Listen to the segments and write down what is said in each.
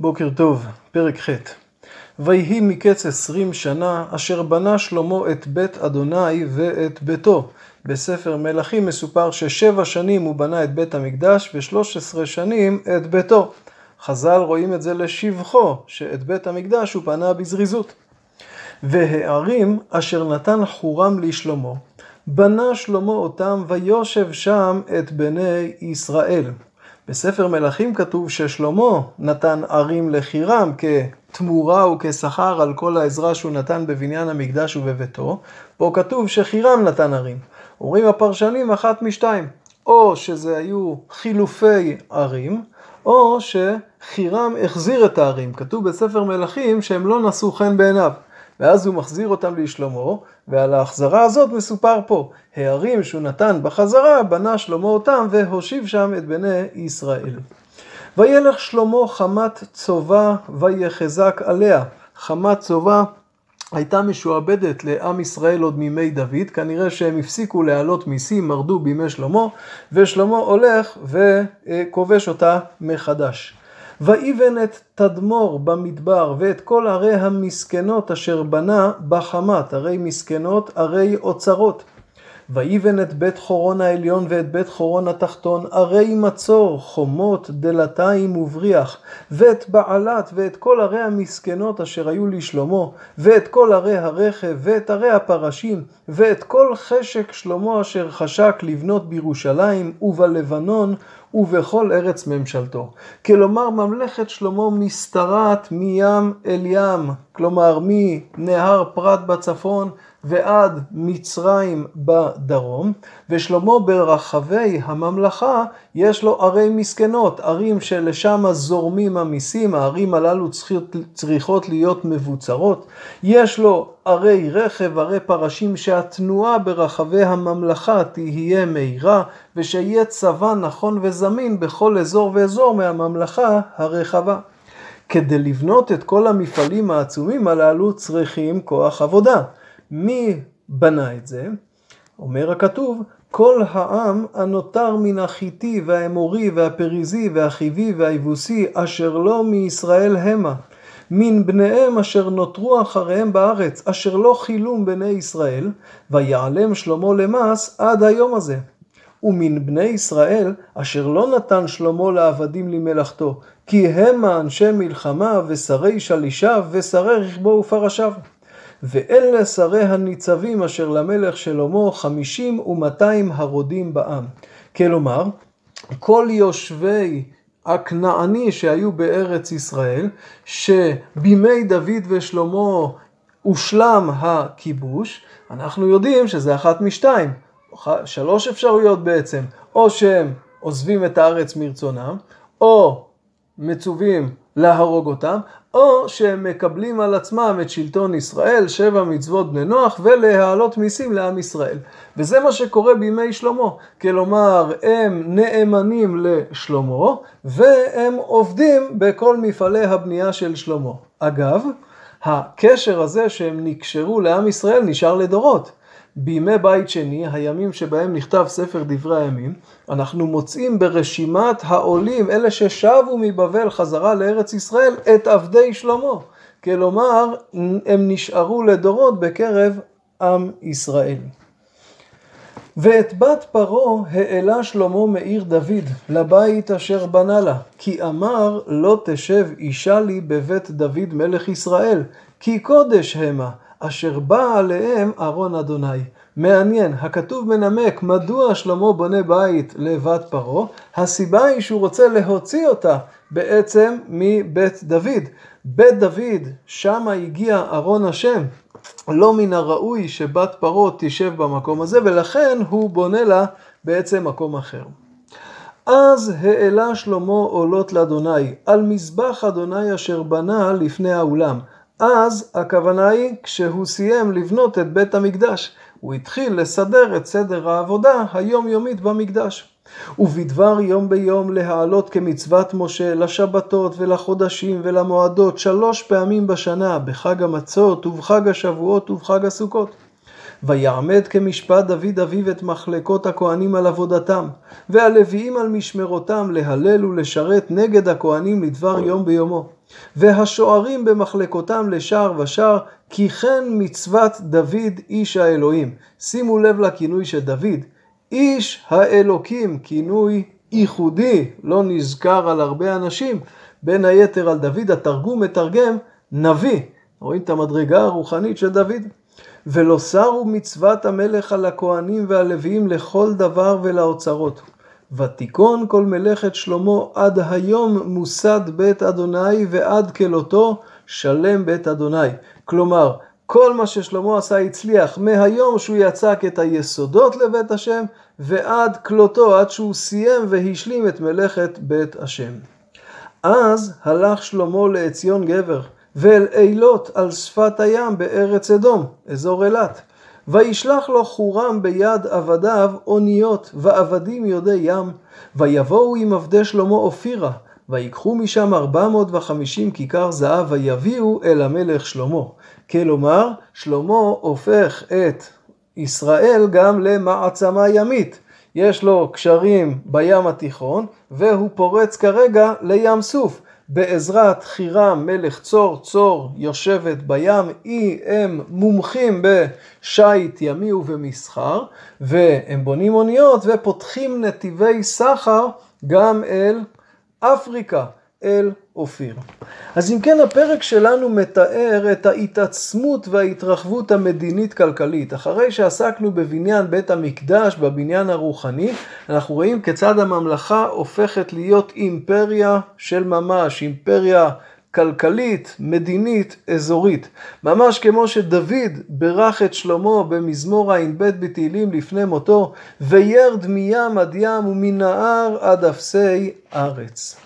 בוקר טוב, פרק ח' ויהי מקץ עשרים שנה, אשר בנה שלמה את בית אדוני ואת ביתו. בספר מלכים מסופר ששבע שנים הוא בנה את בית המקדש ושלוש עשרה שנים את ביתו. חז"ל רואים את זה לשבחו, שאת בית המקדש הוא בנה בזריזות. והערים אשר נתן חורם לשלמה, בנה שלמה אותם ויושב שם את בני ישראל. בספר מלכים כתוב ששלמה נתן ערים לחירם כתמורה וכשכר על כל העזרה שהוא נתן בבניין המקדש ובביתו. פה כתוב שחירם נתן ערים. אומרים הפרשנים אחת משתיים, או שזה היו חילופי ערים, או שחירם החזיר את הערים. כתוב בספר מלכים שהם לא נשאו חן בעיניו. ואז הוא מחזיר אותם לשלמה, ועל ההחזרה הזאת מסופר פה. הערים שהוא נתן בחזרה, בנה שלמה אותם והושיב שם את בני ישראל. וילך שלמה חמת צובה ויחזק עליה. חמת צובה הייתה משועבדת לעם ישראל עוד מימי דוד, כנראה שהם הפסיקו להעלות מיסים, מרדו בימי שלמה, ושלמה הולך וכובש אותה מחדש. ויבן את תדמור במדבר ואת כל ערי המסכנות אשר בנה בחמת, ערי מסכנות, ערי אוצרות. ויבן את בית חורון העליון ואת בית חורון התחתון, ערי מצור, חומות, דלתיים ובריח, ואת בעלת ואת כל ערי המסכנות אשר היו לשלמה, ואת כל ערי הרכב, ואת ערי הפרשים, ואת כל חשק שלמה אשר חשק לבנות בירושלים ובלבנון ובכל ארץ ממשלתו. כלומר, ממלכת שלמה משתרעת מים אל ים, כלומר מנהר פרת בצפון ועד מצרים בדרום, ושלמה ברחבי הממלכה יש לו ערי מסכנות, ערים שלשם זורמים המיסים, הערים הללו צריכות להיות מבוצרות. יש לו ערי רכב, ערי פרשים, שהתנועה ברחבי הממלכה תהיה מהירה, ושיהיה צבא נכון וזמין בכל אזור ואזור מהממלכה הרחבה. כדי לבנות את כל המפעלים העצומים הללו צריכים כוח עבודה. מי בנה את זה? אומר הכתוב, כל העם הנותר מן החיטי והאמורי והפריזי והחיבי והיבוסי אשר לא מישראל המה. מן בניהם אשר נותרו אחריהם בארץ, אשר לא חילום בני ישראל, ויעלם שלמה למס עד היום הזה. ומן בני ישראל, אשר לא נתן שלמה לעבדים למלאכתו, כי המה אנשי מלחמה ושרי שלישיו ושרי רכבו ופרשיו. ואלה שרי הניצבים אשר למלך שלמה חמישים ומאתיים הרודים בעם. כלומר, כל יושבי הכנעני שהיו בארץ ישראל, שבימי דוד ושלמה הושלם הכיבוש, אנחנו יודעים שזה אחת משתיים, שלוש אפשרויות בעצם, או שהם עוזבים את הארץ מרצונם, או מצווים להרוג אותם, או שהם מקבלים על עצמם את שלטון ישראל, שבע מצוות בני נוח, ולהעלות מיסים לעם ישראל. וזה מה שקורה בימי שלמה. כלומר, הם נאמנים לשלמה, והם עובדים בכל מפעלי הבנייה של שלמה. אגב, הקשר הזה שהם נקשרו לעם ישראל נשאר לדורות. בימי בית שני, הימים שבהם נכתב ספר דברי הימים, אנחנו מוצאים ברשימת העולים, אלה ששבו מבבל חזרה לארץ ישראל, את עבדי שלמה. כלומר, הם נשארו לדורות בקרב עם ישראל. ואת בת פרעה העלה שלמה מעיר דוד לבית אשר בנה לה, כי אמר לא תשב אישה לי בבית דוד מלך ישראל, כי קודש המה. אשר בא עליהם ארון אדוני. מעניין, הכתוב מנמק מדוע שלמה בונה בית לבת פרעה, הסיבה היא שהוא רוצה להוציא אותה בעצם מבית דוד. בית דוד, שמה הגיע ארון השם, לא מן הראוי שבת פרעה תשב במקום הזה, ולכן הוא בונה לה בעצם מקום אחר. אז העלה שלמה עולות לאדוני, על מזבח אדוני אשר בנה לפני האולם. אז הכוונה היא כשהוא סיים לבנות את בית המקדש. הוא התחיל לסדר את סדר העבודה היומיומית במקדש. ובדבר יום ביום להעלות כמצוות משה לשבתות ולחודשים ולמועדות שלוש פעמים בשנה בחג המצות ובחג השבועות ובחג הסוכות. ויעמד כמשפט דוד אביו את מחלקות הכהנים על עבודתם, והלוויים על משמרותם להלל ולשרת נגד הכהנים לדבר יום ביומו. והשוערים במחלקותם לשער ושער, כי כן מצוות דוד איש האלוהים. שימו לב לכינוי של דוד, איש האלוקים, כינוי ייחודי, לא נזכר על הרבה אנשים, בין היתר על דוד, התרגום מתרגם נביא. רואים את המדרגה הרוחנית של דוד? ולא שרו מצוות המלך על הכהנים והלוויים לכל דבר ולאוצרות. ותיכון כל מלאכת שלמה עד היום מוסד בית אדוני ועד כלותו שלם בית אדוני. כלומר, כל מה ששלמה עשה הצליח מהיום שהוא יצק את היסודות לבית השם ועד כלותו, עד שהוא סיים והשלים את מלאכת בית השם. אז הלך שלמה לעציון גבר ואל אילות על שפת הים בארץ אדום, אזור אילת. וישלח לו חורם ביד עבדיו אוניות ועבדים יודעי ים, ויבואו עם עבדי שלמה אופירה, ויקחו משם ארבע מאות וחמישים כיכר זהב ויביאו אל המלך שלמה. כלומר, שלמה הופך את ישראל גם למעצמה ימית. יש לו קשרים בים התיכון, והוא פורץ כרגע לים סוף. בעזרת חירם מלך צור, צור יושבת בים, היא הם מומחים בשיט ימי ובמסחר, והם בונים אוניות ופותחים נתיבי סחר גם אל אפריקה. אל אופיר. אז אם כן הפרק שלנו מתאר את ההתעצמות וההתרחבות המדינית-כלכלית. אחרי שעסקנו בבניין בית המקדש, בבניין הרוחני, אנחנו רואים כיצד הממלכה הופכת להיות אימפריה של ממש, אימפריה כלכלית, מדינית, אזורית. ממש כמו שדוד ברך את שלמה במזמור ע"ב בתהילים לפני מותו, וירד מים עד ים ומנהר עד אפסי ארץ.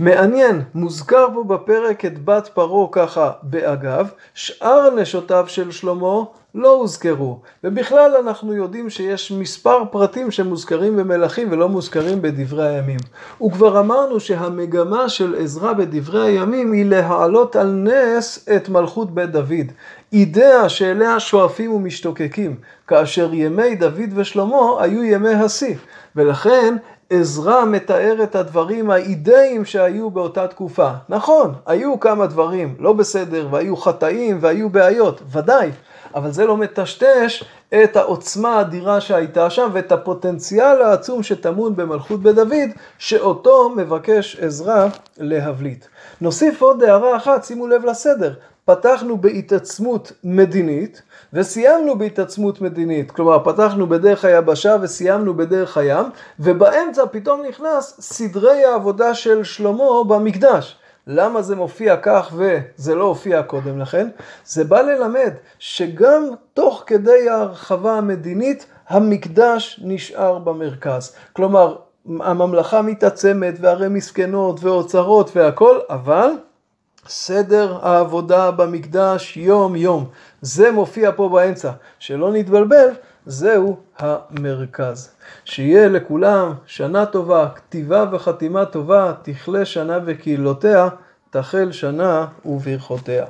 מעניין, מוזכר פה בפרק את בת פרעה ככה באגב, שאר נשותיו של שלמה לא הוזכרו, ובכלל אנחנו יודעים שיש מספר פרטים שמוזכרים במלכים ולא מוזכרים בדברי הימים. וכבר אמרנו שהמגמה של עזרא בדברי הימים היא להעלות על נס את מלכות בית דוד. אידאה שאליה שואפים ומשתוקקים, כאשר ימי דוד ושלמה היו ימי השיא, ולכן עזרא מתאר את הדברים האידאיים שהיו באותה תקופה. נכון, היו כמה דברים לא בסדר, והיו חטאים, והיו בעיות, ודאי, אבל זה לא מטשטש את העוצמה האדירה שהייתה שם, ואת הפוטנציאל העצום שטמון במלכות בית דוד, שאותו מבקש עזרא להבליט. נוסיף עוד הערה אחת, שימו לב לסדר. פתחנו בהתעצמות מדינית וסיימנו בהתעצמות מדינית. כלומר, פתחנו בדרך היבשה וסיימנו בדרך הים, ובאמצע פתאום נכנס סדרי העבודה של שלמה במקדש. למה זה מופיע כך וזה לא הופיע קודם לכן? זה בא ללמד שגם תוך כדי ההרחבה המדינית, המקדש נשאר במרכז. כלומר, הממלכה מתעצמת והרי מסכנות ואוצרות והכל, אבל סדר העבודה במקדש יום יום. זה מופיע פה באמצע. שלא נתבלבל, זהו המרכז. שיהיה לכולם שנה טובה, כתיבה וחתימה טובה, תכלה שנה וקהילותיה, תחל שנה וברכותיה.